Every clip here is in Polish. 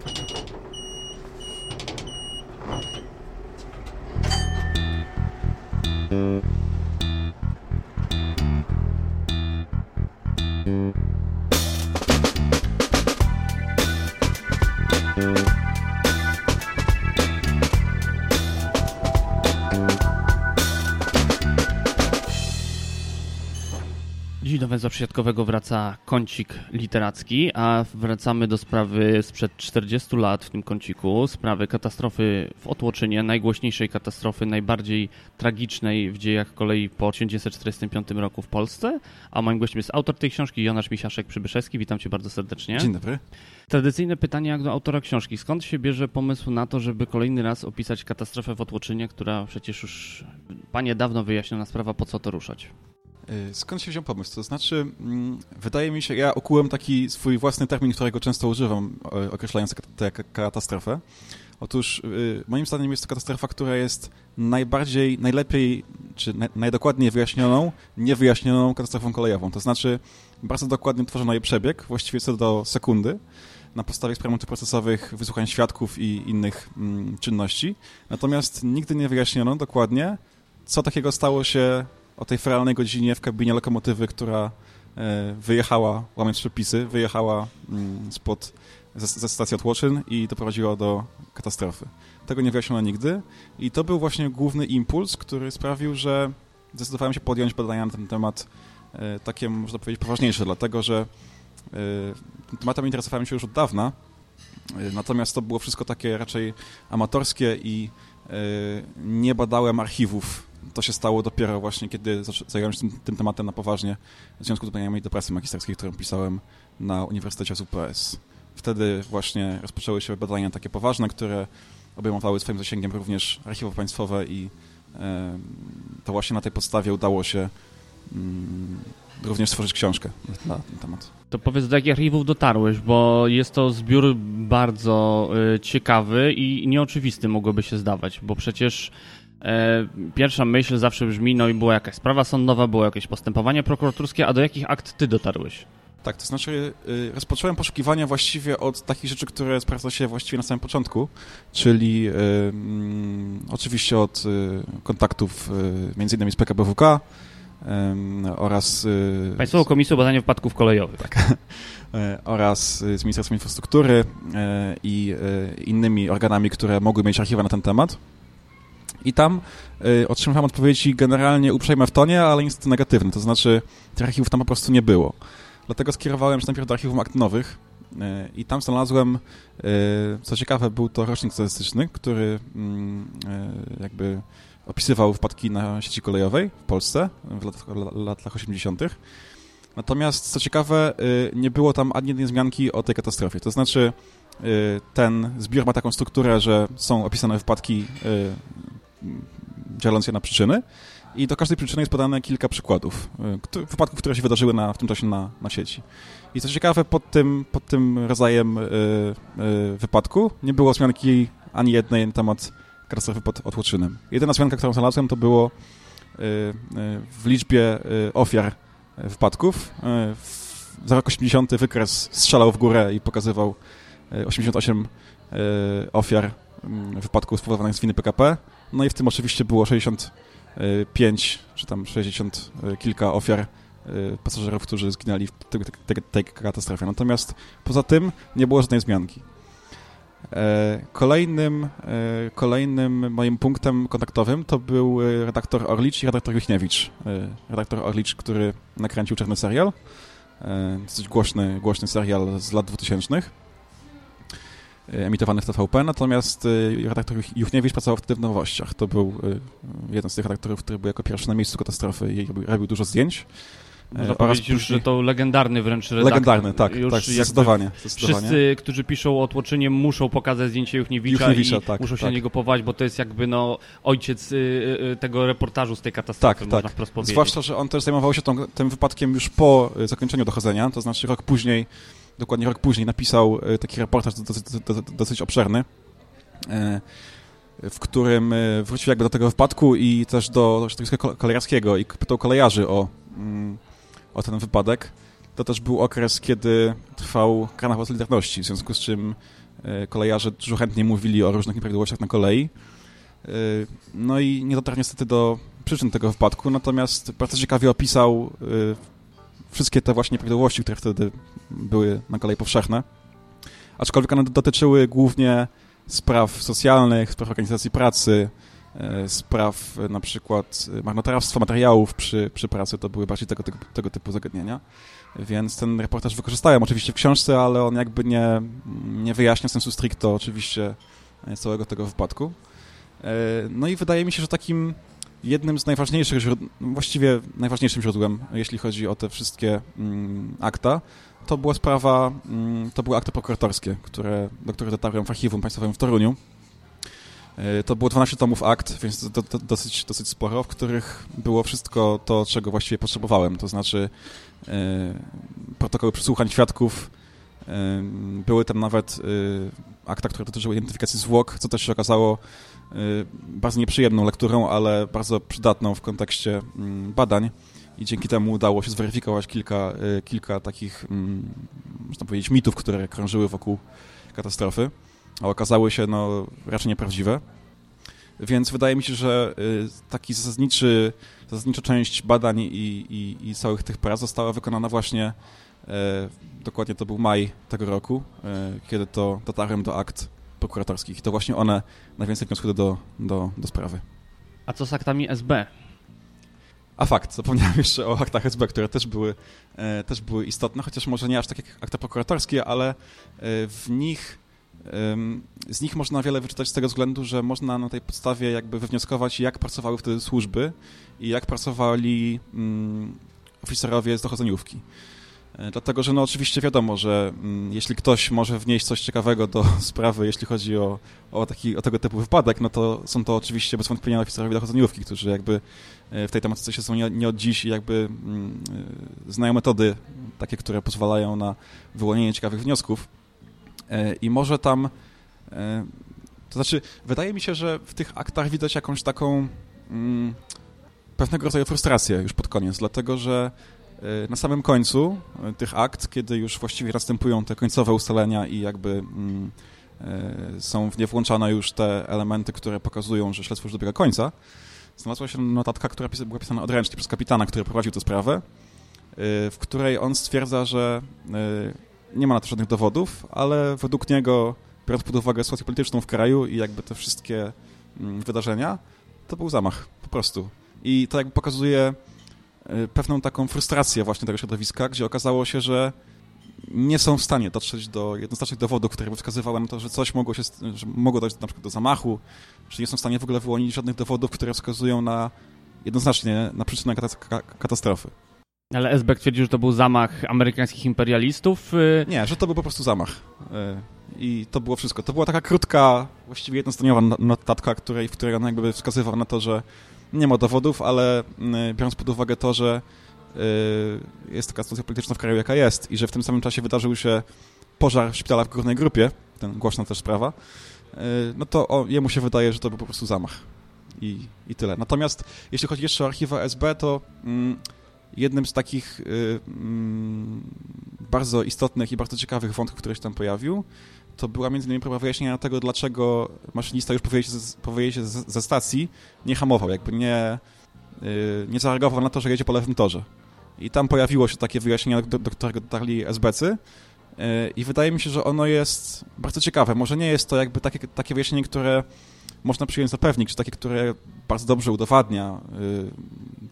Dziś do węzła przysiadkowego wraca kącik literacki, a wracamy do sprawy sprzed 40 lat w tym kąciku, sprawy katastrofy w Otłoczynie, najgłośniejszej katastrofy, najbardziej tragicznej w dziejach kolei po 1945 roku w Polsce. A moim gościem jest autor tej książki, Jonasz Misiaszek-Przybyszewski. Witam cię bardzo serdecznie. Dzień dobry. Tradycyjne pytanie jak do autora książki. Skąd się bierze pomysł na to, żeby kolejny raz opisać katastrofę w Otłoczynie, która przecież już panie dawno wyjaśniona sprawa, po co to ruszać? Y, skąd się wziął pomysł? To znaczy, mm, wydaje mi się, ja okułem taki swój własny termin, którego często używam, określając tę katastrofę. Otóż y, moim zdaniem jest to katastrofa, która jest najbardziej, najlepiej, czy najdokładniej wyjaśnioną, niewyjaśnioną katastrofą kolejową. To znaczy, bardzo dokładnie tworzono jej przebieg, właściwie co do sekundy, na podstawie eksperymentów procesowych, wysłuchań świadków i innych mm, czynności. Natomiast nigdy nie wyjaśniono dokładnie, co takiego stało się o tej feralnej godzinie w kabinie lokomotywy, która e, wyjechała, łamiąc przepisy, wyjechała mm, spod, ze, ze stacji Otłoczyn i doprowadziła do katastrofy. Tego nie wyjaśniono nigdy i to był właśnie główny impuls, który sprawił, że zdecydowałem się podjąć badania na ten temat e, takie, można powiedzieć, poważniejsze, dlatego że tym tematem interesowałem się już od dawna, e, natomiast to było wszystko takie raczej amatorskie i nie badałem archiwów to się stało dopiero właśnie, kiedy zająłem się tym, tym tematem na poważnie, w związku z udziałem do pracy magisterskiej, którą pisałem na Uniwersytecie UPS. Wtedy właśnie rozpoczęły się badania takie poważne, które obejmowały swoim zasięgiem również archiwa państwowe i e, to właśnie na tej podstawie udało się mm, również stworzyć książkę na ten temat. To powiedz, do jakich archiwów dotarłeś, bo jest to zbiór bardzo y, ciekawy i nieoczywisty mogłoby się zdawać, bo przecież pierwsza myśl zawsze brzmi, no i była jakaś sprawa sądowa, było jakieś postępowanie prokuratorskie, a do jakich akt ty dotarłeś? Tak, to znaczy y, rozpocząłem poszukiwania właściwie od takich rzeczy, które sprawdza się właściwie na samym początku, czyli y, mm, oczywiście od y, kontaktów y, między innymi z PKBWK oraz... Państwową Komisją Badania Wypadków Kolejowych. Tak, oraz z Ministerstwem Infrastruktury i innymi organami, które mogły mieć archiwa na ten temat. I tam y, otrzymałem odpowiedzi generalnie uprzejme w tonie, ale niestety negatywne. To znaczy, tych archiwów tam po prostu nie było. Dlatego skierowałem się najpierw do archiwum akt nowych y, i tam znalazłem, y, co ciekawe, był to rocznik statystyczny, który mm, y, jakby opisywał wpadki na sieci kolejowej w Polsce w latach, latach 80. Natomiast, co ciekawe, y, nie było tam ani jednej wzmianki o tej katastrofie. To znaczy, y, ten zbiór ma taką strukturę, że są opisane wypadki dzieląc je na przyczyny i do każdej przyczyny jest podane kilka przykładów, y, wypadków, które się wydarzyły na, w tym czasie na, na sieci. I co ciekawe, pod tym, pod tym rodzajem y, y, wypadku nie było wzmianki ani jednej na temat katastrofy pod Otłoczynem. Jedyna wzmianka, którą znalazłem, to było y, y w liczbie y, ofiar wypadków. za rok 80 wykres strzelał w górę i pokazywał 88 ofiar mm, wypadków spowodowanych z winy PKP. No i w tym oczywiście było 65 czy tam 60 e, kilka ofiar e, pasażerów, którzy zginęli w tej, tej, tej katastrofie. Natomiast poza tym nie było żadnej zmianki. E, kolejnym, kolejnym moim punktem kontaktowym to był redaktor Orlicz i redaktor Wichniewicz. Redaktor Orlicz, który nakręcił czarny serial, dosyć głośny, głośny serial z lat 2000 E, emitowany w TVP, natomiast e, redaktor Juchniewicz pracował wtedy w Nowościach. To był e, jeden z tych redaktorów, który był jako pierwszy na miejscu katastrofy i robił, robił dużo zdjęć. Można powiedzieć już, że to legendarny wręcz redaktor. Legendarny, tak, już tak zdecydowanie, zdecydowanie. Wszyscy, którzy piszą o Otłoczynie muszą pokazać zdjęcie Juchniewicza, Juchniewicza i tak, muszą się tak. na niego powołać, bo to jest jakby no, ojciec y, y, tego reportażu z tej katastrofy, tak, można tak. wprost powiedzieć. Zwłaszcza, że on też zajmował się tą, tym wypadkiem już po zakończeniu dochodzenia, to znaczy rok później dokładnie rok później, napisał e, taki reportaż dosyć, dosyć obszerny, e, w którym e, wrócił jakby do tego wypadku i też do środowiska kolejarskiego i pytał kolejarzy o, mm, o ten wypadek. To też był okres, kiedy trwał karnawał Solidarności, w związku z czym kolejarze dużo chętniej mówili o różnych nieprawidłowościach na kolei. No i nie dotarł niestety do przyczyn tego wypadku, natomiast bardzo ciekawie opisał wszystkie te właśnie nieprawidłowości, które wtedy były na kolei powszechne. Aczkolwiek one dotyczyły głównie spraw socjalnych, spraw organizacji pracy, e, spraw e, na przykład marnotrawstwa materiałów przy, przy pracy, to były bardziej tego, tego, tego typu zagadnienia. Więc ten reportaż wykorzystałem oczywiście w książce, ale on jakby nie, nie wyjaśnia sensu stricto oczywiście całego tego wypadku. E, no i wydaje mi się, że takim jednym z najważniejszych właściwie najważniejszym źródłem, jeśli chodzi o te wszystkie mm, akta, to była sprawa, mm, to były akty prokuratorskie, które, do których dotarłem w archiwum państwowym w Toruniu. E, to było 12 tomów akt, więc do, do, dosyć, dosyć sporo, w których było wszystko to, czego właściwie potrzebowałem, to znaczy e, protokoły przesłuchań świadków, e, były tam nawet e, akta, które dotyczyły identyfikacji zwłok, co też się okazało bardzo nieprzyjemną lekturą, ale bardzo przydatną w kontekście mm, badań i dzięki temu udało się zweryfikować kilka, y, kilka takich, mm, można powiedzieć, mitów, które krążyły wokół katastrofy, a okazały się no, raczej nieprawdziwe. Więc wydaje mi się, że y, taki zasadniczy, zasadnicza część badań i, i, i całych tych prac została wykonana właśnie, dokładnie to był maj tego roku, kiedy to dotarłem do akt prokuratorskich. I to właśnie one najwięcej wniosły do, do, do sprawy. A co z aktami SB? A fakt, zapomniałem jeszcze o aktach SB, które też były, e, też były istotne, chociaż może nie aż tak jak akta prokuratorskie, ale e, w nich z nich można wiele wyczytać z tego względu, że można na tej podstawie jakby wywnioskować, jak pracowały wtedy służby i jak pracowali mm, oficerowie z dochodzeniówki. E, dlatego, że no oczywiście wiadomo, że mm, jeśli ktoś może wnieść coś ciekawego do sprawy, jeśli chodzi o, o, taki, o tego typu wypadek, no to są to oczywiście bez wątpienia oficerowie dochodzeniówki, którzy jakby e, w tej tematyce się są nie, nie od dziś i jakby mm, e, znają metody takie, które pozwalają na wyłonienie ciekawych wniosków. I może tam, to znaczy, wydaje mi się, że w tych aktach widać jakąś taką mm, pewnego rodzaju frustrację już pod koniec, dlatego że E, na samym końcu e, tych akt, kiedy już właściwie następują te końcowe ustalenia i jakby mm, e, są w nie włączane już te elementy, które pokazują, że śledztwo już dobiega końca, znalazła się notatka, która była pisana odręcznie przez kapitana, który prowadził tę sprawę, w której on stwierdza, że nie ma na to żadnych dowodów, ale według niego, biorąc pod uwagę sytuację polityczną w kraju i jakby te wszystkie mm, wydarzenia, to był zamach, po prostu. I to jakby pokazuje pewną taką frustrację właśnie tego środowiska, gdzie okazało się, że nie są w stanie dotrzeć do jednoznacznych dowodów, które by wskazywały na to, że coś mogło, się, że mogło dojść na przykład do zamachu, że nie są w stanie w ogóle wyłonić żadnych dowodów, które wskazują na jednoznacznie na przyczynę katastrofy. Ale Esbeck twierdzi, że to był zamach amerykańskich imperialistów? Y, nie, że to był po prostu zamach. Y, I to było wszystko. To była taka krótka, właściwie jednostroniowa notatka, której, w której on jakby wskazywał na to, że nie ma dowodów, ale mm, biorąc pod uwagę to, że y, jest taka sytuacja polityczna w kraju, jaka jest i że w tym samym czasie wydarzył się pożar szpitala w Górnej Grupie, ten głośna też sprawa, y, no to jemu się wydaje, że to był po prostu zamach. I, i tyle. Natomiast jeśli chodzi jeszcze o archiwa SB, to mm, jednym z takich y, mm, bardzo istotnych i bardzo ciekawych wątków, który się tam pojawił, to była między innymi próba wyjaśnienia tego, dlaczego maszynista już po wyjeździe, po wyjeździe ze stacji nie hamował, jakby nie, yy, nie zareagował na to, że jedzie po lewym torze. I tam pojawiło się takie wyjaśnienie, do, do którego dotarli SBcy yy, i wydaje mi się, że ono jest bardzo ciekawe. Może nie jest to jakby takie, takie wyjaśnienie, które można przyjąć za pewnik, czy takie, które bardzo dobrze udowadnia yy,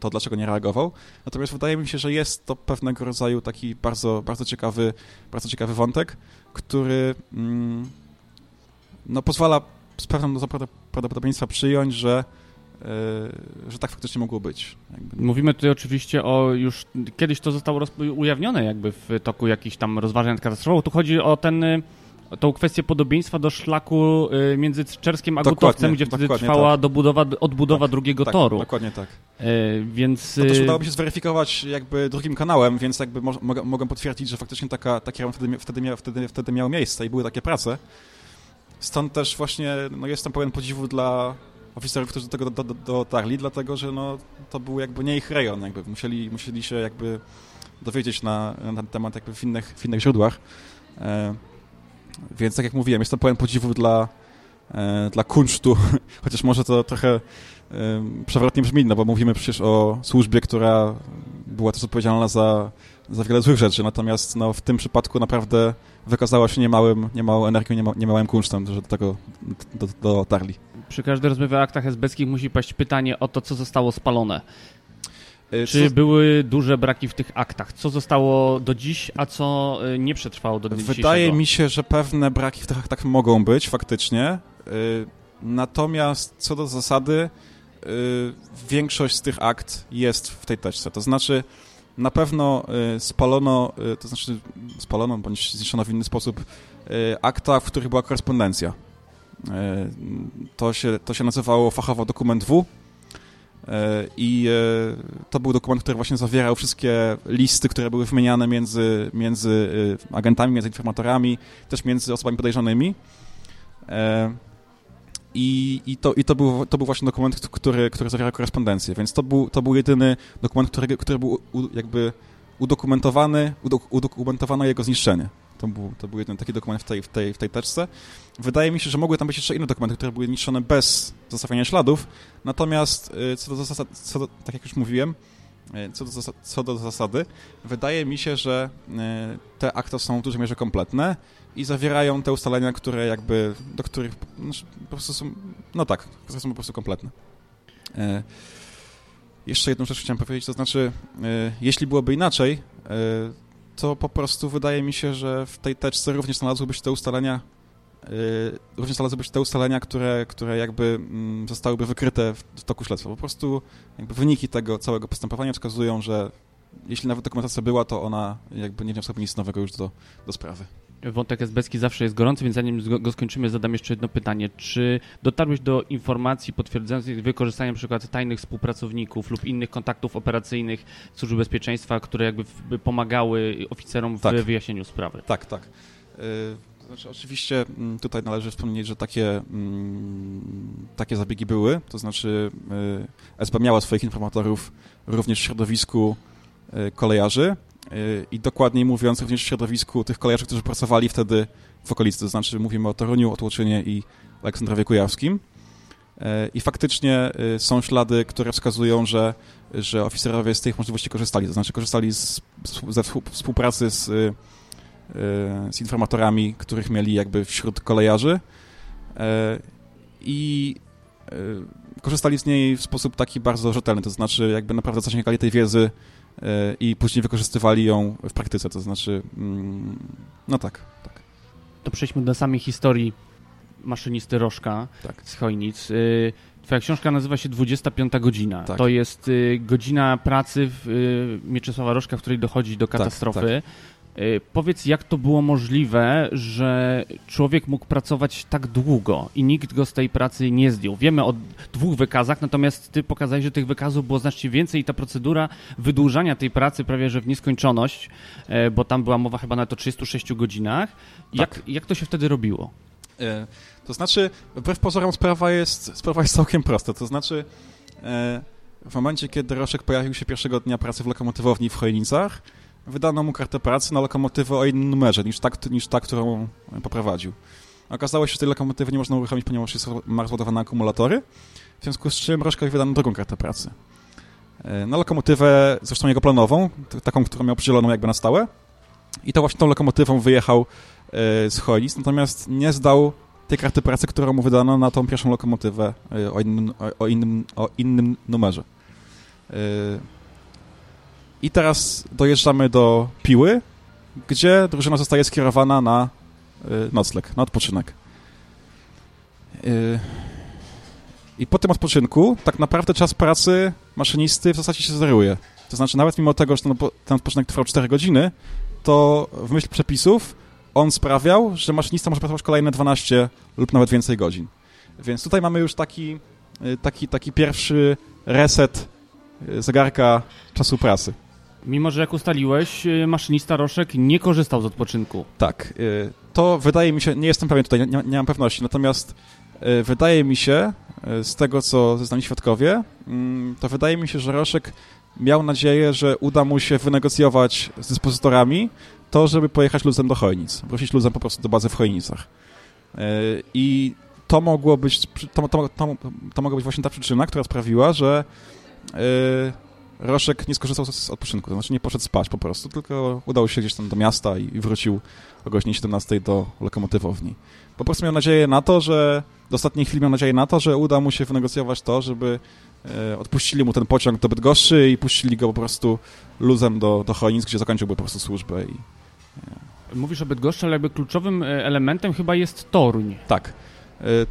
to, dlaczego nie reagował. Natomiast wydaje mi się, że jest to pewnego rodzaju taki bardzo, bardzo ciekawy, bardzo ciekawy wątek, który mm, no, pozwala z pewną prawdopodobieństwa przyjąć, że e, że tak faktycznie mogło być. Jakby. Mówimy tutaj oczywiście o już, kiedyś to zostało ujawnione jakby w toku jakichś tam rozważań nad katastrofą. Tu chodzi o ten, y, tą kwestię podobieństwa do szlaku y, między Czerskiem a dokładnie, Gutowcem, gdzie wtedy trwała tak. dobudowa, odbudowa tak, drugiego tak, toru. Dokładnie tak. E, więc... To też y, udało mi się zweryfikować jakby drugim kanałem, więc jakby mo mogę, mogę potwierdzić, że faktycznie taka, taki rejon wtedy, wtedy, mia wtedy, wtedy miał miejsce i były takie prace. Stąd też właśnie no, jestem pełen podziwu dla oficerów, którzy do tego do, do, dotarli, dlatego że no, to był jakby nie ich rejon, jakby musieli, musieli się jakby dowiedzieć na, na ten temat jakby w innych, w innych źródłach. E, więc tak jak mówiłem, jestem pełen podziwu dla, e, dla kunsztu, chociaż może to trochę przewrotnie brzmi, no bo mówimy przecież o służbie, która była też odpowiedzialna za, za wiele złych rzeczy, natomiast no, w tym przypadku naprawdę wykazała się niemałym, niemałą energią, niema, niemałym kunsztem, że do tego do, dotarli. Przy każdej rozmowie o aktach esbeckich musi paść pytanie o to, co zostało spalone. E, Czy co... były duże braki w tych aktach? Co zostało do dziś, a co e, nie przetrwało do dnia Wydaje mi się, że pewne braki w tych aktach mogą być faktycznie. E, natomiast co do zasady, większość z tych akt jest w tej teczce. To znaczy, na pewno spalono, to znaczy spalono bądź zniszczono w inny sposób akta, w których była korespondencja. To się, to się nazywało fachowo dokument W I e, to był dokument, który właśnie zawierał wszystkie listy, które były wymieniane między, między e, agentami, między informatorami, też między osobami podejrzanymi. I, i, to, i to, był, to był właśnie dokument, który, który zawierał korespondencję, więc to był, to był jedyny dokument, który, który był jakby udokumentowany, udokumentowano jego zniszczenie. To był, to był jeden taki dokument w tej, w, tej, w tej teczce. Wydaje mi się, że mogły tam być jeszcze inne dokumenty, które były niszczone bez zostawiania śladów, natomiast y, co do zasady, co do, tak jak już mówiłem, y, co do, zasady, co do zasady, wydaje mi się, że y, te akta są w dużej mierze kompletne i zawierają te ustalenia, które jakby, do których no, po prostu są, no tak, są po prostu kompletne. Jeszcze jedną rzecz chciałem powiedzieć, to znaczy, jeśli byłoby inaczej, to po prostu wydaje mi się, że w tej teczce również znalazłyby się te ustalenia, yy, również znalazłyby się te ustalenia, które, które jakby mm, zostałyby wykryte w, w toku śledztwa. Po prostu wyniki tego całego postępowania wskazują, że jeśli nawet dokumentacja była, to ona jakby nie wniosła nic nowego już do, do sprawy. Wątek esbecki zawsze jest gorący, więc zanim go skończymy, zadam jeszcze jedno pytanie. Czy dotarłeś do informacji potwierdzających wykorzystanie np. tajnych współpracowników lub innych kontaktów operacyjnych służby bezpieczeństwa, które jakby pomagały oficerom w tak. wyjaśnieniu sprawy? Tak, tak. Yy, znaczy, oczywiście mm, tutaj należy wspomnieć, że takie, mm, takie zabiegi były, to znaczy yy, SB miała swoich informatorów również w środowisku yy, kolejarzy, i dokładniej mówiąc również w środowisku tych kolejarzy, którzy pracowali wtedy w okolicy, to znaczy mówimy o Toruniu, Otłoczynie i Aleksandrowie Kujawskim. E, I faktycznie e, są ślady, które wskazują, że, że oficerowie z tych możliwości korzystali, to znaczy korzystali z, ze współpracy z, e, z informatorami, których mieli jakby wśród kolejarzy. I korzystali z niej w sposób taki bardzo rzetelny, to znaczy jakby naprawdę zasięgali tej wiedzy i później wykorzystywali ją w praktyce, to znaczy, mm, no tak, tak. To przejdźmy do samej historii maszynisty Rożka tak. z Chojnic. Y, twoja książka nazywa się 25 godzina. Tak. To jest y, godzina pracy w y, Mieczysława Rożka, w której dochodzi do tak, katastrofy. Tak, powiedz, jak to było możliwe, że człowiek mógł pracować tak długo i nikt go z tej pracy nie zdjął? Wiemy o dwóch wykazach, natomiast ty pokazałeś, że tych wykazów było znacznie więcej i ta procedura wydłużania tej pracy prawie że w nieskończoność, e, bo tam była mowa chyba na to 36 godzinach. Jak, tak. jak to się wtedy robiło? E, to znaczy, wbrew pozorom sprawa jest, sprawa jest całkiem prosta. To znaczy, e, w momencie, kiedy Roszek pojawił się pierwszego dnia pracy w lokomotywowni w Chojnicach, wydano mu kartę pracy na lokomotywę o innym numerze niż ta, niż ta którą poprowadził. Okazało się, że tej lokomotywy nie można uruchomić, ponieważ jest ma rozładowane akumulatory, w związku z czym Rożkowi wydano drugą kartę pracy. E, na lokomotywę, zresztą jego planową, taką, którą miał przydzieloną jakby na stałe i to właśnie tą lokomotywą wyjechał e, z Chojnic, natomiast nie zdał tej karty pracy, którą mu wydano na tą pierwszą lokomotywę e, o innym, o innym, o innym numerze. I teraz dojeżdżamy do Piły, gdzie drużyna zostaje skierowana na y, nocleg, na odpoczynek. Y, I po tym odpoczynku tak naprawdę czas pracy maszynisty w zasadzie się zeruje. To znaczy nawet mimo tego, że ten, odpoczynek trwał 4 godziny, to w myśl przepisów on sprawiał, że maszynista może pracować kolejne 12 lub nawet więcej godzin. Więc tutaj mamy już taki, y, taki, taki pierwszy reset zegarka czasu pracy. Mimo, że jak ustaliłeś, y, maszynista Roszek nie korzystał z odpoczynku. Tak. Y, to wydaje mi się, nie jestem pewien tutaj, nie, nie mam pewności, natomiast y, wydaje mi się, z tego co zeznali świadkowie, mm, to wydaje mi się, że Roszek miał nadzieję, że uda mu się wynegocjować z dyspozytorami to, żeby pojechać luzem do Chojnic, wrócić luzem po prostu do bazy w Chojnicach. I to mogło być, to, to, to, to mogła być właśnie ta przyczyna, która sprawiła, że Roszek nie skorzystał z odpoczynku, to znaczy nie poszedł spać po prostu, tylko udał się gdzieś tam do miasta i wrócił o godzinie 17 do lokomotywowni. Po prostu miał nadzieję na to, że do ostatniej chwili miał nadzieję na to, że uda mu się wynegocjować to, żeby e, odpuścili mu ten pociąg do Bydgoszczy i puścili go po prostu luzem do, do Chojnic, gdzie zakończyłby po prostu służbę. I, e. Mówisz o Bydgoszczy, ale jakby kluczowym e, elementem chyba jest Toruń. Tak.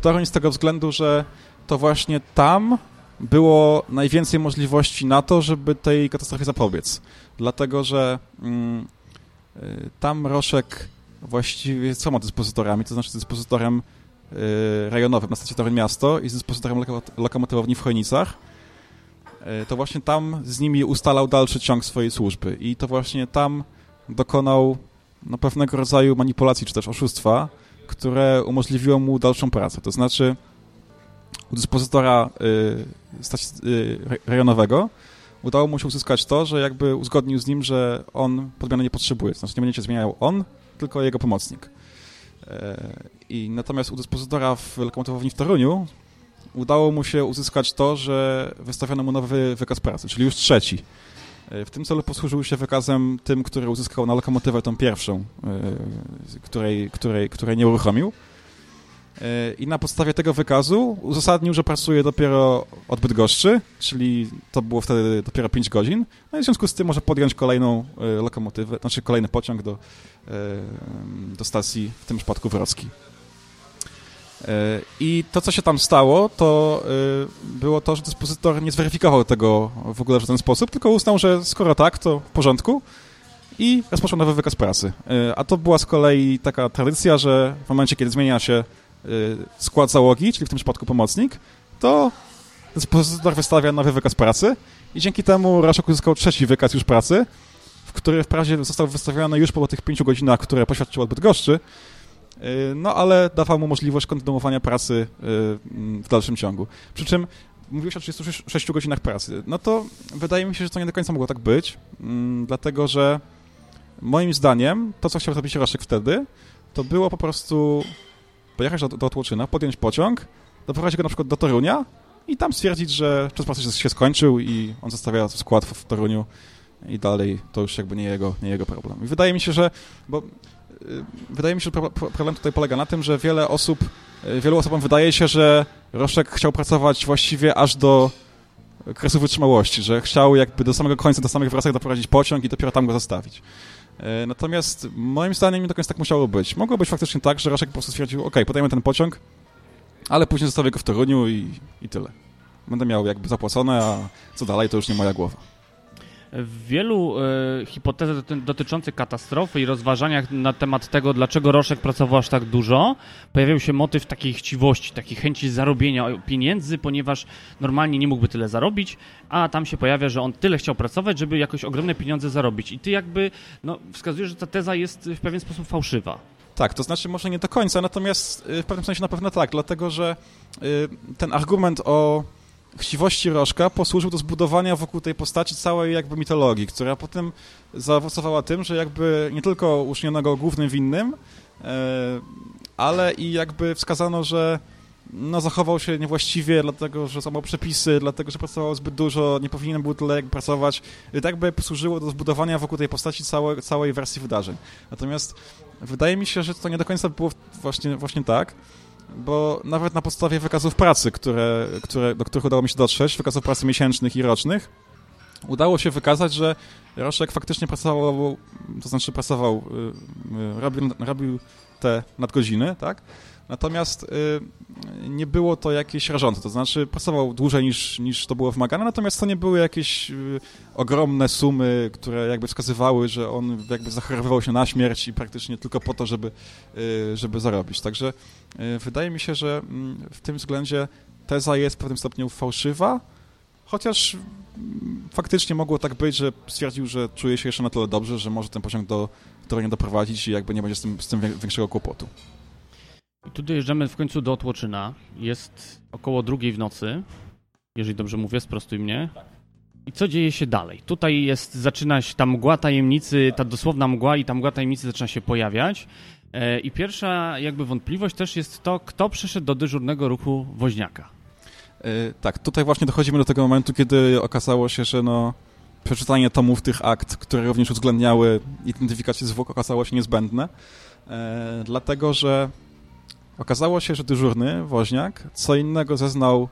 Toruń z tego względu, że to właśnie tam było najwięcej możliwości na to, żeby tej katastrofie zapobiec. Dlatego, że mm, y, tam Roszek właściwie z ma dyspozytorami, to znaczy dyspozytorem y, rejonowym na stacji Toruń Miasto i z dyspozytorem lokomotywowni w Chojnicach, y, to właśnie tam z nimi ustalał dalszy ciąg swojej służby i to właśnie tam dokonał no, pewnego rodzaju manipulacji czy też oszustwa, które umożliwiło mu dalszą pracę. To znaczy u dyspozytora y, y, rejonowego udało mu się uzyskać to, że jakby uzgodnił z nim, że on podmiany nie potrzebuje. Znaczy nie będzie zmieniał on, tylko jego pomocnik. E, I natomiast u dyspozytora w lokomotywowni w Toruniu udało mu się uzyskać to, że wystawiono mu nowy wykaz pracy, czyli już trzeci. W tym celu posłużył się wykazem tym, który uzyskał na lokomotywę tą pierwszą, której, której, której nie uruchomił i na podstawie tego wykazu uzasadnił, że pracuje dopiero od Bydgoszczy, czyli to było wtedy dopiero 5 godzin, no i w związku z tym może podjąć kolejną e, lokomotywę, znaczy kolejny pociąg do, e, do stacji, w tym przypadku Wrocki. E, I to, co się tam stało, to było to, że dyspozytor nie zweryfikował tego w ogóle w ten sposób, tylko uznał, że skoro tak, to w porządku i rozpoczął nowy wykaz pracy. A to była z kolei taka tradycja, że w momencie, kiedy zmienia się skład załogi, czyli w tym przypadku pomocnik, to dyspozytor wystawia nowy wykaz pracy i dzięki temu Raszok uzyskał trzeci wykaz już pracy, w który wprawdzie został wystawiony już po tych pięciu godzinach, które poświadczył od Bydgoszczy, y, no ale dawał mu możliwość kontynuowania pracy y, w dalszym ciągu. Przy czym mówiłeś o 36 godzinach pracy. No to wydaje mi się, że to nie do końca mogło tak być, mm, dlatego że moim zdaniem to, co chciał zrobić Roszek wtedy, to było po prostu pojechać do, do Tłoczyna, podjąć pociąg, doprowadzić go na przykład do Torunia i tam stwierdzić, że czas pracy się skończył i on zostawia skład w, Toruniu i dalej to już jakby nie jego, nie jego problem. I wydaje mi się, że bo y, wydaje mi się, że problem tutaj polega na tym, że wiele osób, y, wielu osobom wydaje się, że Roszek chciał pracować właściwie aż do kresu wytrzymałości, że chciał jakby do samego końca, do samych wracek doprowadzić pociąg i dopiero tam go zostawić. E, natomiast moim zdaniem nie do końca tak musiało być. Mogło być faktycznie tak, że Raszek po prostu stwierdził, ok, podajmy ten pociąg, ale później zostawię go w Toruniu i, i tyle. Będę miał jakby zapłacone, a co dalej to już nie moja głowa. W wielu e, hipotezach dotyczących katastrofy i rozważaniach na temat tego, dlaczego Roszek pracował aż tak dużo, pojawiał się motyw takiej chciwości, takiej chęci zarobienia pieniędzy, ponieważ normalnie nie mógłby tyle zarobić, a tam się pojawia, że on tyle chciał pracować, żeby jakoś ogromne pieniądze zarobić. I ty jakby no, wskazujesz, że ta teza jest w pewien sposób fałszywa. Tak, to znaczy może nie do końca, natomiast y, w pewnym sensie na pewno tak, dlatego że y, ten argument o chciwości Rożka posłużył do zbudowania wokół tej postaci całej jakby mitologii, która potem zaowocowała tym, że jakby nie tylko uczyniono go głównym winnym, e, ale i jakby wskazano, że no, zachował się niewłaściwie, dlatego że złamał przepisy, dlatego że pracował zbyt dużo, nie powinien był tyle pracować. I tak by posłużyło do zbudowania wokół tej postaci całe, całej wersji wydarzeń. Natomiast wydaje mi się, że to nie do końca było właśnie, właśnie tak bo nawet na podstawie wykazów pracy, które, które, do których udało mi się dotrzeć, wykazów pracy miesięcznych i rocznych, udało się wykazać, że Roszek faktycznie pracował, to znaczy pracował, y, y, robił, robił te nadgodziny, tak? Natomiast y, nie było to jakieś rażące, to znaczy pracował dłużej niż, niż to było wymagane, natomiast to nie były jakieś y, ogromne sumy, które jakby wskazywały, że on jakby zachorowywał się na śmierć i praktycznie tylko po to, żeby, y, żeby zarobić. Także y, wydaje mi się, że mm, w tym względzie teza jest w pewnym stopniu fałszywa, chociaż mm, faktycznie mogło tak być, że stwierdził, że czuje się jeszcze na tyle dobrze, że może ten pociąg do nie doprowadzić i jakby nie będzie z tym, z tym większego kłopotu. I tu dojeżdżamy w końcu do Otłoczyna. Jest około drugiej w nocy, jeżeli dobrze mówię, sprostuj mnie. I co dzieje się dalej? Tutaj jest, zaczyna się ta mgła tajemnicy, ta dosłowna mgła i ta mgła tajemnicy zaczyna się pojawiać. E, I pierwsza jakby wątpliwość też jest to, kto przyszedł do dyżurnego ruchu woźniaka. E, tak, tutaj właśnie dochodzimy do tego momentu, kiedy okazało się, że no, przeczytanie tomów tych akt, które również uwzględniały identyfikację zwłok, okazało się niezbędne, e, dlatego że okazało się, że dyżurny woźniak co innego zeznał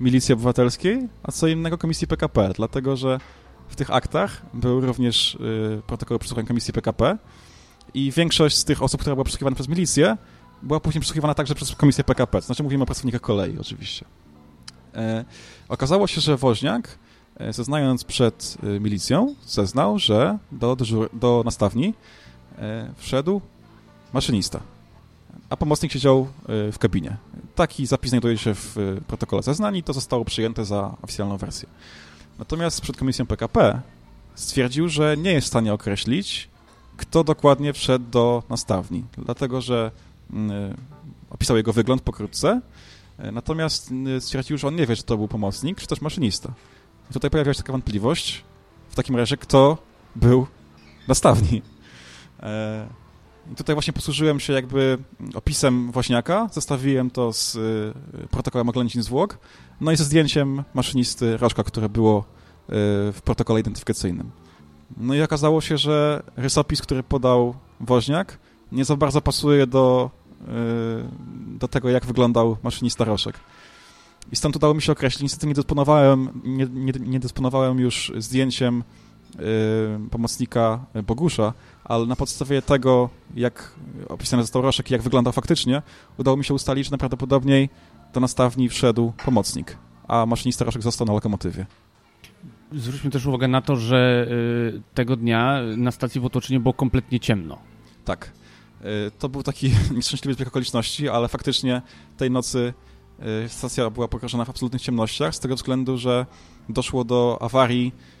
Milicji Obywatelskiej, a co innego Komisji PKP, dlatego że w tych aktach był również y, protokół przesłuchań Komisji PKP i większość z tych osób, która była przesłuchiwana przez milicję, była później przesłuchiwana także przez Komisję PKP, to znaczy mówimy o pracownikach kolei oczywiście. E, okazało się, że Woźniak, e, zeznając przed e, milicją, zeznał, że do, do nastawni e, wszedł maszynista a pomocnik siedział e, w kabinie. Taki zapis znajduje się w e, protokole zeznań i to zostało przyjęte za oficjalną wersję. Natomiast przed komisją PKP stwierdził, że nie jest w stanie określić, kto dokładnie wszedł do nastawni, dlatego że mm, e, opisał jego wygląd pokrótce, natomiast stwierdził, że on nie wie, czy to był pomocnik, czy też maszynista. I tutaj pojawiła się taka wątpliwość, w takim razie, kto był nastawni. Tutaj właśnie posłużyłem się jakby opisem Woźniaka, zestawiłem to z y, protokołem oględzin zwłok, no i ze zdjęciem maszynisty Rożka, które było y, w protokole identyfikacyjnym. No i okazało się, że rysopis, który podał Woźniak, nie za bardzo pasuje do, y, do tego, jak wyglądał maszynista Roszek. I stąd udało mi się określić. Niestety nie dysponowałem, nie, nie, nie dysponowałem już zdjęciem pomocnika Bogusza, ale na podstawie tego, jak opisany został Roszek i jak wyglądał faktycznie, udało mi się ustalić, że najprawdopodobniej do nastawni wszedł pomocnik, a maszynista Roszek został na lokomotywie. Zwróćmy też uwagę na to, że y, tego dnia na stacji w Otłoczynie było kompletnie ciemno. Tak. Y, to był taki nieszczęśliwy zbieg okoliczności, ale faktycznie tej nocy stacja była pogrożona w absolutnych ciemnościach, z tego względu, że doszło do awarii Y,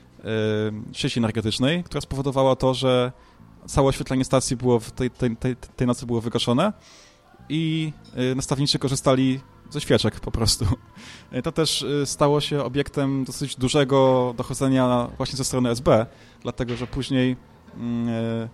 sieci energetycznej, która spowodowała to, że całe oświetlenie stacji było w tej, tej, tej, tej nocy było wygaszone i y, nastawniczy korzystali ze świeczek po prostu. Y, to też stało się obiektem dosyć dużego dochodzenia właśnie ze strony SB, dlatego że później mm,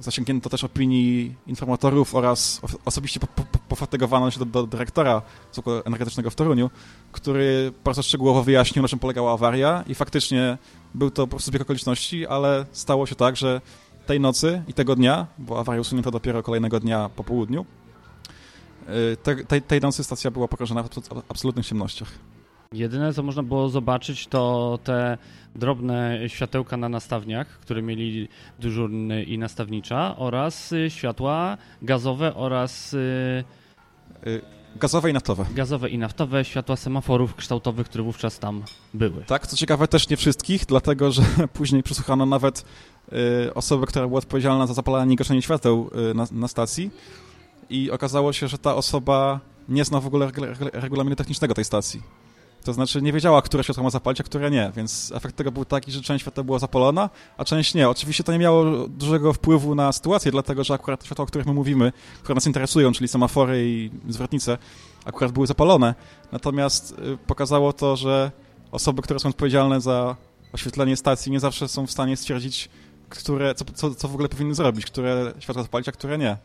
zasięgnięto też opinii informatorów oraz osobiście pofatygowano się do, do dyrektora Zakładu Energetycznego w Toruniu, który bardzo szczegółowo wyjaśnił, na czym polegała awaria i faktycznie był to po prostu zbieg okoliczności, ale stało się tak, że tej nocy i tego dnia, bo awaria usunięto dopiero kolejnego dnia po południu, e, te, tej, tej nocy stacja była porażona w absolutnych ciemnościach. Jedyne, co można było zobaczyć, to te drobne światełka na nastawniach, które mieli dyżurny i nastawnicza oraz y, światła gazowe oraz... Y, y, gazowe i naftowe. Gazowe i naftowe, światła semaforów kształtowych, które wówczas tam były. Tak, co ciekawe też nie wszystkich, dlatego że później przesłuchano nawet y, osobę, która była odpowiedzialna za zapalanie i gaszenie świateł y, na, na, stacji i okazało się, że ta osoba nie zna w ogóle regulaminu technicznego tej stacji. To znaczy nie wiedziała, które światło ma zapalić, a które nie, więc efekt tego był taki, że część światła była zapalona, a część nie. Oczywiście to nie miało dużego wpływu na sytuację, dlatego że akurat światła, o których my mówimy, które nas interesują, czyli semafory i zwrotnice, akurat były zapalone. Natomiast y, pokazało to, że osoby, które są odpowiedzialne za oświetlenie stacji nie zawsze są w stanie stwierdzić, które, co, co, co w ogóle powinny zrobić, które światła zapalić, a które nie.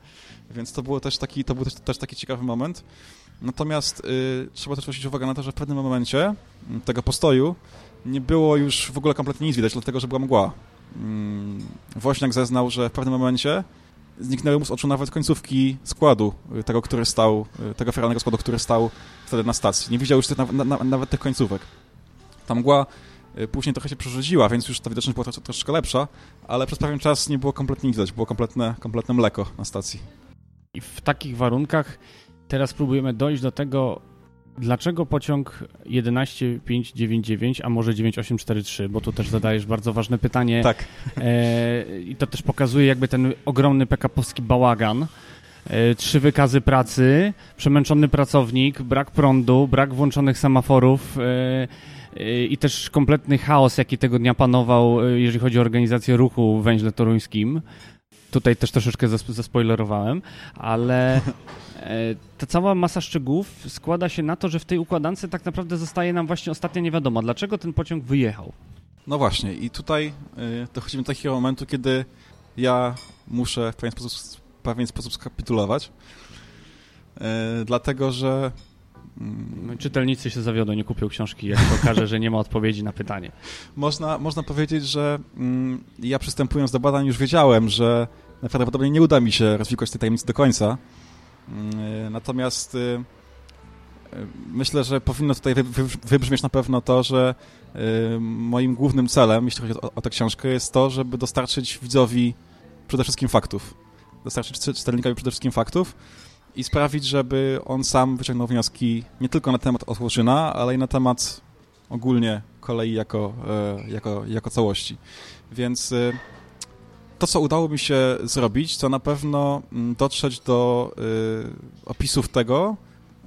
Więc to, było też taki, to był też, też taki ciekawy moment. Natomiast y, trzeba też zwrócić uwagę na to, że w pewnym momencie mm, tego postoju nie było już w ogóle kompletnie nic widać, dlatego że była mgła. Mm, Woźniak zeznał, że w pewnym momencie zniknęły mu z oczu nawet końcówki składu, y, tego, który stał, y, tego feralnego składu, który stał wtedy na stacji. Nie widział już tych, na, na, nawet tych końcówek. Ta mgła y, później trochę się przerzuciła, więc już ta widoczność była troszeczkę lepsza, ale przez pewien czas nie było kompletnie widać, było kompletne, kompletne mleko na stacji. I w takich warunkach teraz próbujemy dojść do tego, dlaczego pociąg 11599, a może 9843, bo tu też zadajesz bardzo ważne pytanie. Tak. E, I to też pokazuje jakby ten ogromny PKP-owski bałagan. E, trzy wykazy pracy, przemęczony pracownik, brak prądu, brak włączonych semaforów e, e i też kompletny chaos, jaki tego dnia panował, e, jeżeli chodzi o organizację ruchu w węźle toruńskim. tutaj też troszeczkę zaspoilerowałem, ale ta cała masa szczegółów składa się na to, że w tej układance tak naprawdę zostaje nam właśnie ostatnia niewiadoma. Dlaczego ten pociąg wyjechał? No właśnie i tutaj y, dochodzimy do takiego momentu, kiedy ja muszę w pewien sposób, w pewien sposób skapitulować, y, dlatego że Mm, czytelnicy się zawiodą, nie kupią książki, jak się okaże, że nie ma odpowiedzi na pytanie. Można, można powiedzieć, że mm, ja przystępując do badań już wiedziałem, że prawdopodobnie nie uda mi się rozwikłać tej tajemnicy do końca. Mm, natomiast y, y, myślę, że powinno tutaj wybrzmieć na pewno to, że y, moim głównym celem, jeśli chodzi o, tę książkę, jest to, żeby dostarczyć widzowi przede wszystkim faktów. Dostarczyć czytelnikowi przede wszystkim faktów, i sprawić, żeby on sam wyciągnął wnioski nie tylko na temat Otworzyna, ale i na temat ogólnie kolei jako, e, jako, jako całości. Więc to, co udało mi się zrobić, to na pewno mm, dotrzeć do e, opisów tego,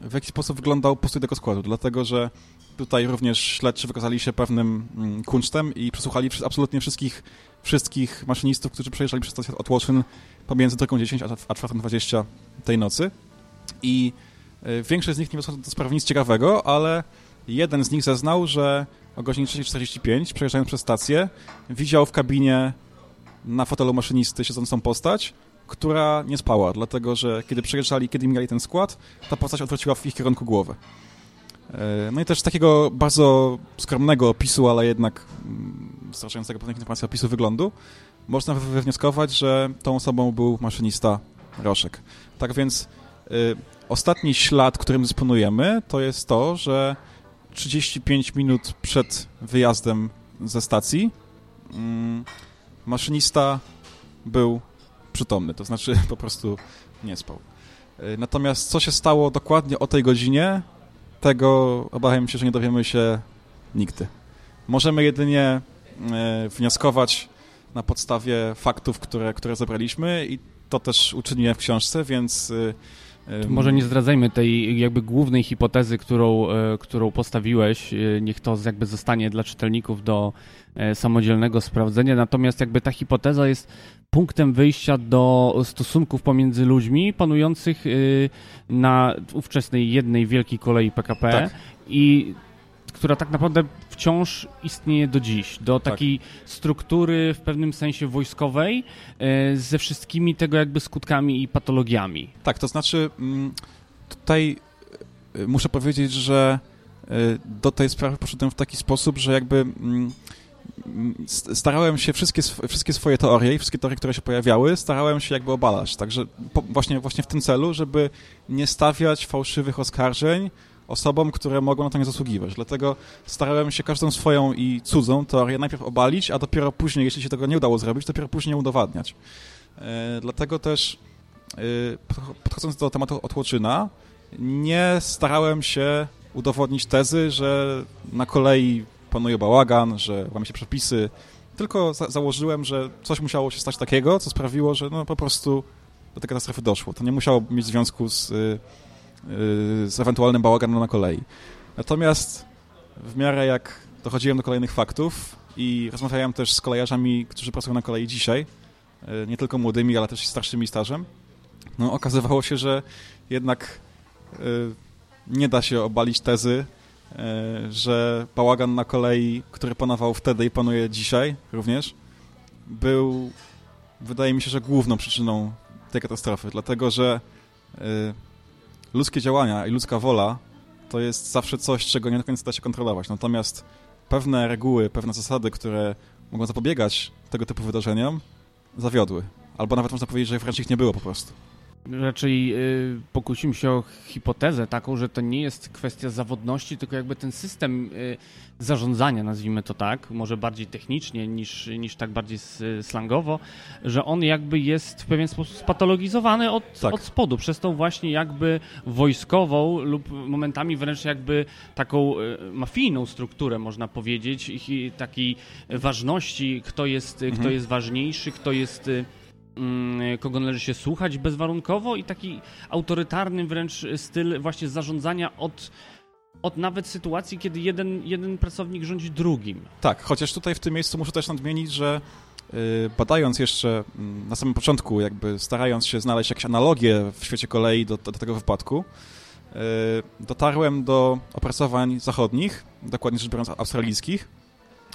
w jaki sposób wyglądał postój tego składu, dlatego że tutaj również śledczy wykazali się pewnym mm, kunsztem i przesłuchali absolutnie wszystkich, wszystkich maszynistów, którzy przejeżdżali przez stację Otwoczyn pomiędzy drogą 10 a 4.20 tej nocy. I y, większość z nich nie wysłał do sprawy nic ciekawego, ale jeden z nich zeznał, że o godzinie 3.45, przejeżdżając przez stację, widział w kabinie na fotelu maszynisty siedzącą postać, która nie spała, dlatego że kiedy przejeżdżali, kiedy mieli ten skład, ta postać odwróciła w ich kierunku głowę. Y, no i też takiego bardzo skromnego opisu, ale jednak starczającego mm, pewnych informacji opisu wyglądu, można wywnioskować, że tą osobą był maszynista Roszek. Tak więc y, ostatni ślad, którym dysponujemy, to jest to, że 35 minut przed wyjazdem ze stacji y, maszynista był przytomny, to znaczy po prostu nie spał. Y, natomiast co się stało dokładnie o tej godzinie, tego obawiam się, że nie dowiemy się nigdy. Możemy jedynie y, wnioskować na podstawie faktów, które, które zebraliśmy i to też uczyniłem w książce, więc... Y, może nie zdradzajmy tej jakby głównej hipotezy, którą, e, którą postawiłeś. E, niech to jakby zostanie dla czytelników do e, samodzielnego sprawdzenia. Natomiast jakby ta hipoteza jest punktem wyjścia do stosunków pomiędzy ludźmi panujących na ówczesnej jednej wielkiej kolei PKP tak. i która tak naprawdę wciąż istnieje do dziś, do tak. takiej tak. struktury w pewnym sensie wojskowej e, ze wszystkimi tego jakby skutkami i patologiami. Tak, to znaczy mm, tutaj e, muszę powiedzieć, że e, do tej sprawy poszedłem w taki sposób, że jakby mm, starałem się wszystkie, wszystkie swoje teorie i wszystkie teorie, które się pojawiały, starałem się jakby obalać. Także po, właśnie, właśnie w tym celu, żeby nie stawiać fałszywych oskarżeń, osobom, które mogą na to nie zasługiwać. Dlatego starałem się każdą swoją i cudzą teorię najpierw obalić, a dopiero później, jeśli się tego nie udało zrobić, dopiero później udowadniać. E, dlatego też e, podchodząc do tematu otłoczyna, nie starałem się udowodnić tezy, że na kolei panuje bałagan, że łamie się przepisy, tylko za założyłem, że coś musiało się stać takiego, co sprawiło, że no po prostu do tej katastrofy doszło. To nie musiało mieć związku z z ewentualnym bałaganem na kolei. Natomiast w miarę jak dochodziłem do kolejnych faktów i rozmawiałem też z kolejarzami, którzy pracują na kolei dzisiaj, e, nie tylko młodymi, ale też starszymi stażem, no okazywało się, że jednak e, nie da się obalić tezy, że bałagan na kolei, który panował wtedy i panuje dzisiaj również, był, wydaje mi się, że główną przyczyną tej katastrofy, dlatego że ludzkie działania i ludzka wola to jest zawsze coś, czego nie do końca da się kontrolować. Natomiast pewne reguły, pewne zasady, które mogą zapobiegać tego typu wydarzeniom, zawiodły. Albo nawet można powiedzieć, że wręcz ich nie było po prostu raczej y, pokusimy się o hipotezę taką, że to nie jest kwestia zawodności, tylko jakby ten system y, zarządzania, nazwijmy to tak, może bardziej technicznie niż, niż tak bardziej slangowo, że on jakby jest w pewien sposób spatologizowany od, tak. od spodu, przez tą właśnie jakby wojskową lub momentami wręcz jakby taką y, mafijną strukturę, można powiedzieć, i takiej ważności, kto jest, mhm. kto jest ważniejszy, kto jest y, kogo należy się słuchać bezwarunkowo i taki autorytarny wręcz styl właśnie zarządzania od, od nawet sytuacji, kiedy jeden, jeden pracownik rządzi drugim. Tak, chociaż tutaj w tym miejscu muszę też nadmienić, że badając jeszcze mm, na samym początku, jakby starając się znaleźć jakieś analogie w świecie kolei do, do tego wypadku, dotarłem do opracowań zachodnich, dokładnie rzecz biorąc australijskich,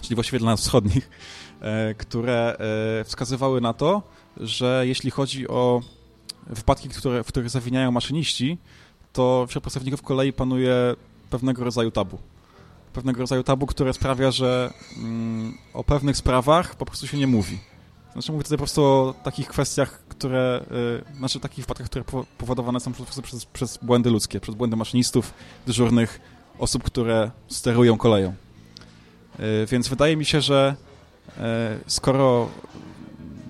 czyli właściwie dla nas wschodnich, które wskazywały na to, że jeśli chodzi o wypadki, które, w których zawiniają maszyniści, to wśród pracowników kolei panuje pewnego rodzaju tabu. Pewnego rodzaju tabu, które sprawia, że mm, o pewnych sprawach po prostu się nie mówi. Znaczy mówię tutaj po prostu o takich kwestiach, które, y, znaczy takich wypadkach, które powodowane są po prostu przez, przez błędy ludzkie, przez błędy maszynistów, dyżurnych, osób, które sterują koleją. Y, więc wydaje mi się, że y, skoro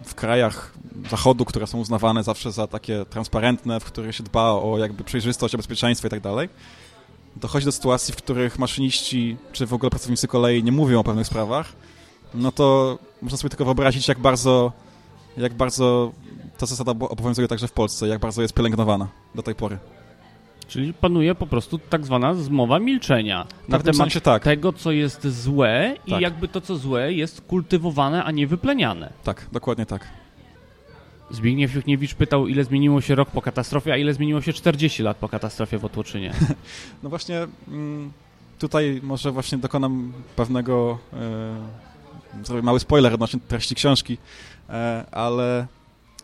w krajach zachodu, które są uznawane zawsze za takie transparentne, w których się dba o jakby przejrzystość, o bezpieczeństwo i tak dalej, dochodzi do sytuacji, w których maszyniści, czy w ogóle pracownicy kolei nie mówią o pewnych sprawach, no to można sobie tylko wyobrazić, jak bardzo, jak bardzo ta zasada obowiązuje także w Polsce, jak bardzo jest pielęgnowana do tej pory. Czyli panuje po prostu tak zwana zmowa milczenia na temat sensie tak. tego, co jest złe tak. i jakby to, co złe jest kultywowane, a nie wypleniane. Tak, dokładnie tak. Zbigniew Juchniewicz pytał, ile zmieniło się rok po katastrofie, a ile zmieniło się 40 lat po katastrofie w Otłoczynie. No właśnie mm, tutaj może właśnie dokonam pewnego, e, zrobię mały spoiler odnośnie treści książki, e, ale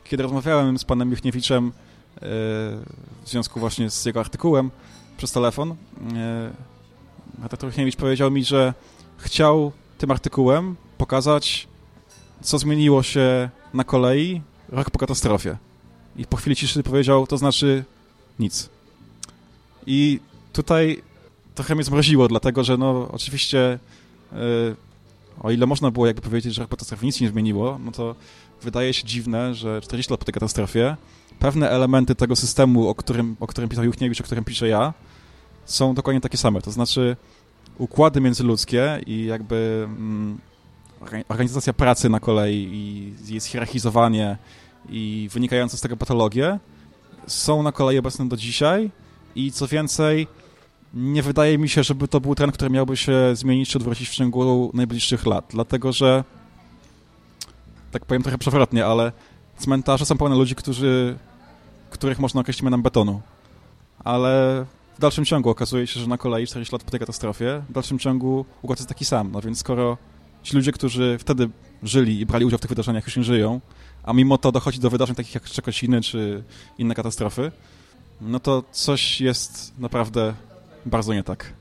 kiedy rozmawiałem z panem Juchniewiczem w związku właśnie z jego artykułem przez telefon, redaktor Juchniewicz powiedział mi, że chciał tym artykułem pokazać, co zmieniło się na kolei rok po katastrofie. I po chwili ciszy powiedział, to znaczy nic. I tutaj trochę mnie zmroziło, dlatego że no oczywiście yy, o ile można było jakby powiedzieć, że rok po katastrofie nic nie zmieniło, no to wydaje się dziwne, że 40 lat po tej katastrofie pewne elementy tego systemu, o którym, o którym pisał Juchniewicz, o którym piszę ja, są dokładnie takie same. To znaczy układy międzyludzkie i jakby mm, organizacja pracy na kolei i jest hierarchizowanie i wynikające z tego patologie są na kolei obecne do dzisiaj i co więcej, nie wydaje mi się, żeby to był trend, który miałby się zmienić czy odwrócić w ciągu najbliższych lat, dlatego że tak powiem trochę przewrotnie, ale cmentarze są pełne ludzi, którzy, których można określić mianem betonu, ale w dalszym ciągu okazuje się, że na kolei 40 lat po tej katastrofie, w dalszym ciągu układ jest taki sam, no więc skoro ci ludzie, którzy wtedy żyli i brali udział w tych wydarzeniach już nie żyją, a mimo to dochodzi do wydarzeń takich jak Szczekociny czy inne katastrofy, no to coś jest naprawdę bardzo nie tak.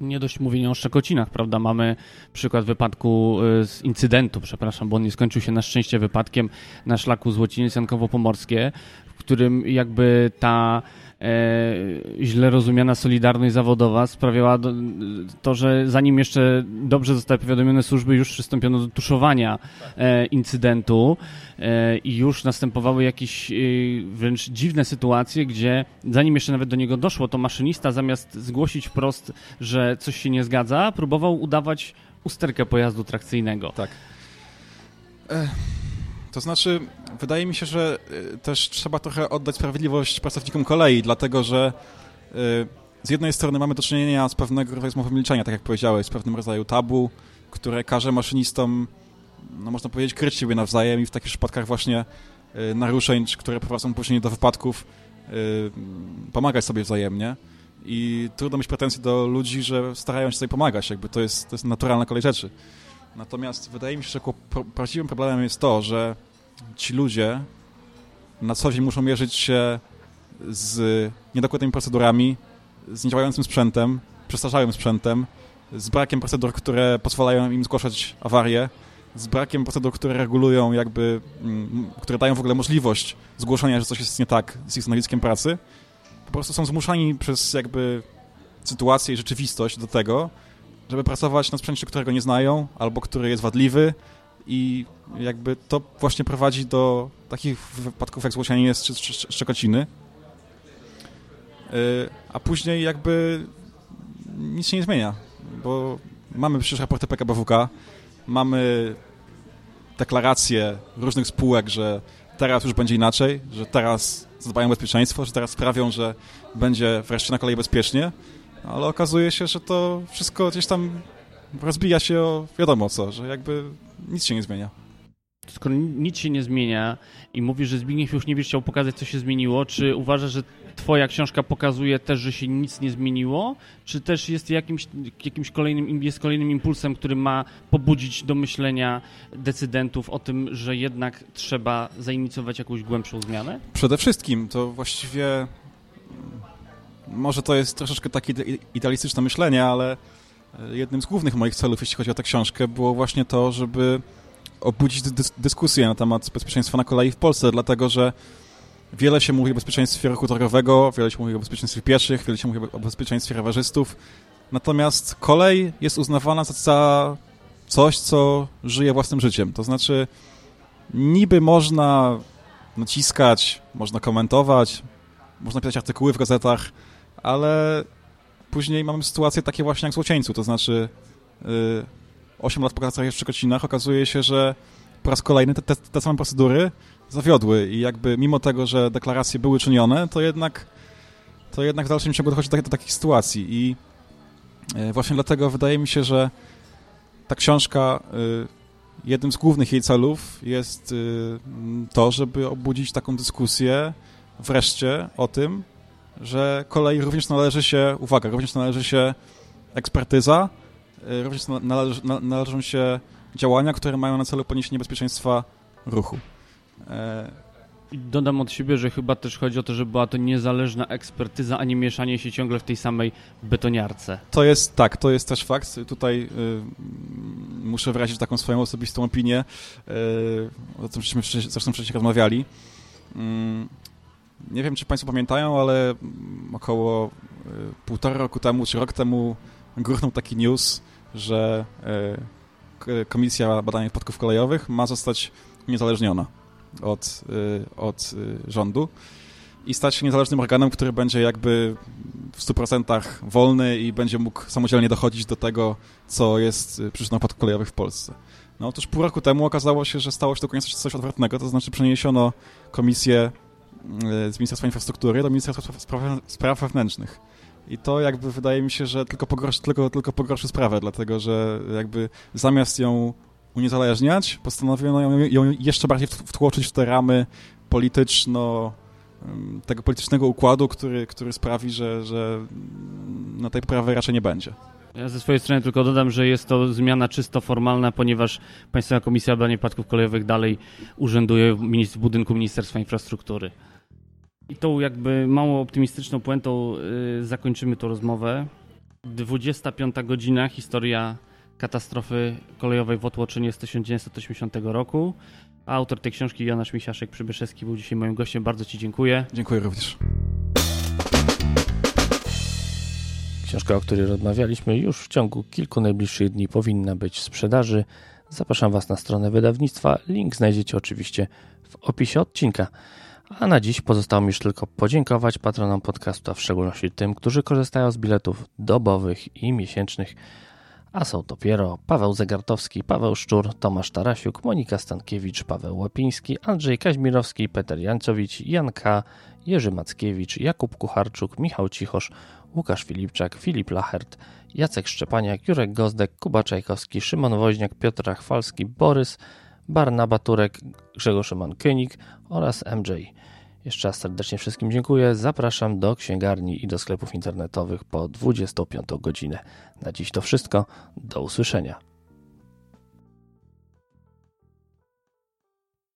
Nie dość mówienia o Szczekocinach, prawda? Mamy przykład wypadku y, z incydentu, przepraszam, bo on nie skończył się na szczęście wypadkiem na szlaku Złociniec-Jankowo-Pomorskie, w którym jakby ta e, źle rozumiana solidarność zawodowa sprawiała do, to, że zanim jeszcze dobrze zostały powiadomione służby, już przystąpiono do tuszowania e, incydentu e, i już następowały jakieś e, wręcz dziwne sytuacje, gdzie zanim jeszcze nawet do niego doszło, to maszynista zamiast zgłosić wprost, że coś się nie zgadza, próbował udawać usterkę pojazdu trakcyjnego. Tak. To znaczy, wydaje mi się, że y, też trzeba trochę oddać sprawiedliwość pracownikom kolei, dlatego że y, z jednej strony mamy do czynienia z pewnego rodzaju zmową milczenia, tak jak powiedziałeś, z pewnym rodzaju tabu, które każe maszynistom, no można powiedzieć, kryć siebie nawzajem i w takich przypadkach właśnie y, naruszeń, które prowadzą później do wypadków, pomagać sobie wzajemnie. I trudno mieć pretensje do ludzi, że starają się sobie pomagać, jakby to jest, to jest naturalna kolej rzeczy. Natomiast wydaje mi się, że prawdziwym problemem jest to, że ci ludzie na co dzień muszą mierzyć się z niedokładnymi procedurami, z niedziałającym sprzętem, przestarzałym sprzętem, z brakiem procedur, które pozwalają im zgłaszać awarie, z brakiem procedur, które regulują jakby, mm, które dają w ogóle możliwość zgłoszenia, że coś jest nie tak z ich stanowiskiem pracy. Po prostu są zmuszani przez jakby sytuację i rzeczywistość do tego, żeby pracować na sprzęcie, którego nie znają, albo który jest wadliwy i jakby to właśnie prowadzi do takich wypadków jak złocianie czy Szczekociny. Y, a później jakby nic się nie zmienia, bo mamy przecież raporty PKBWK, mamy deklaracje różnych spółek, że teraz już będzie inaczej, że teraz zadbają o bezpieczeństwo, że teraz sprawią, że będzie wreszcie na kolei bezpiecznie, ale okazuje się, że to wszystko gdzieś tam rozbija się o wiadomo co, że jakby nic się nie zmienia. skoro nic się nie zmienia i mówisz, że Zbigniew już nie wiesz, chciał pokazać, co się zmieniło, czy uważasz, że twoja książka pokazuje też, że się nic nie zmieniło, czy też jest jakimś, jakimś kolejnym, jest kolejnym impulsem, który ma pobudzić do myślenia decydentów o tym, że jednak trzeba zainicjować jakąś głębszą zmianę? Przede wszystkim to właściwie mm, może to jest troszeczkę takie idealistyczne myślenie, ale jednym z głównych moich celów, jeśli chodzi o tę książkę, było właśnie to, żeby obudzić dys dyskusję na temat bezpieczeństwa na kolei w Polsce, dlatego że wiele się mówi o bezpieczeństwie ruchu drogowego, wiele się mówi o bezpieczeństwie pieszych, wiele się mówi o bezpieczeństwie rowerzystów, natomiast kolej jest uznawana za coś, co żyje własnym życiem. To znaczy, niby można naciskać, można komentować, można pisać artykuły w gazetach, ale później mamy sytuacje takie właśnie jak w Złocieńcu, to znaczy yy, 8 lat po katastrofie w Przekocinach okazuje się, że po raz kolejny te, te, te same procedury zawiodły i jakby mimo tego, że deklaracje były czynione, to jednak, to jednak w dalszym ciągu dochodzi do, do takich sytuacji i e, właśnie dlatego wydaje mi się, że ta książka, e, jednym z głównych jej celów jest e, to, żeby obudzić taką dyskusję wreszcie o tym, że kolei również należy się, uwaga, również należy się ekspertyza, również należy, należą się działania, które mają na celu poniesienie bezpieczeństwa ruchu. Dodam od siebie, że chyba też chodzi o to, żeby była to niezależna ekspertyza, a nie mieszanie się ciągle w tej samej betoniarce. To jest, tak, to jest też fakt. Tutaj y, muszę wyrazić taką swoją osobistą opinię, y, o tym żeśmy zresztą wcześniej rozmawiali. Y, nie wiem, czy Państwo pamiętają, ale około y, półtora roku temu, czy rok temu gruchnął taki news, że y, Komisja Badania Wypadków Kolejowych ma zostać uniezależniona od, y, od rządu i stać się niezależnym organem, który będzie jakby w 100% wolny i będzie mógł samodzielnie dochodzić do tego, co jest przyczyną wypadków kolejowych w Polsce. No otóż pół roku temu okazało się, że stało się dokładnie coś, coś odwrotnego, to znaczy przeniesiono komisję z Ministerstwa Infrastruktury do Ministerstwa Spraw, Spraw Wewnętrznych. I to jakby wydaje mi się, że tylko pogorszy, tylko, tylko pogorszy sprawę, dlatego że jakby zamiast ją uniezależniać, postanowiono ją, ją jeszcze bardziej wtłoczyć w te ramy polityczno tego politycznego układu, który, który sprawi, że, że na tej prawej raczej nie będzie. Ja ze swojej strony tylko dodam, że jest to zmiana czysto formalna, ponieważ Państwowa Komisja Badania Wypadków Kolejowych dalej urzęduje w budynku Ministerstwa Infrastruktury. I tą jakby mało optymistyczną puentą yy, zakończymy tę rozmowę. 25 godzina, historia katastrofy kolejowej w Otłoczynie z 1980 roku. A autor tej książki, Jonasz Misiaszek-Przybyszewski, był dzisiaj moim gościem. Bardzo Ci dziękuję. Dziękuję również. Książka, o której rozmawialiśmy, już w ciągu kilku najbliższych dni powinna być w sprzedaży. Zapraszam Was na stronę wydawnictwa. Link znajdziecie oczywiście w opisie odcinka. A na dziś pozostało mi już tylko podziękować patronom podcastu, a w szczególności tym, którzy korzystają z biletów dobowych i miesięcznych a są to Piero, Paweł Zegartowski, Paweł Szczur, Tomasz Tarasiuk, Monika Stankiewicz, Paweł Łapiński, Andrzej Kaźmirowski, Peter Jancowicz, Jan K., Jerzy Mackiewicz, Jakub Kucharczuk, Michał Cichosz, Łukasz Filipczak, Filip Lachert, Jacek Szczepaniak, Jurek Gozdek, Kuba Czajkowski, Szymon Woźniak, Piotr Chwalski, Borys, Barnaba Turek, Grzegorz Szyman-Kynik oraz MJ. Jeszcze raz serdecznie wszystkim dziękuję. Zapraszam do księgarni i do sklepów internetowych po 25 godzinę. Na dziś to wszystko. Do usłyszenia.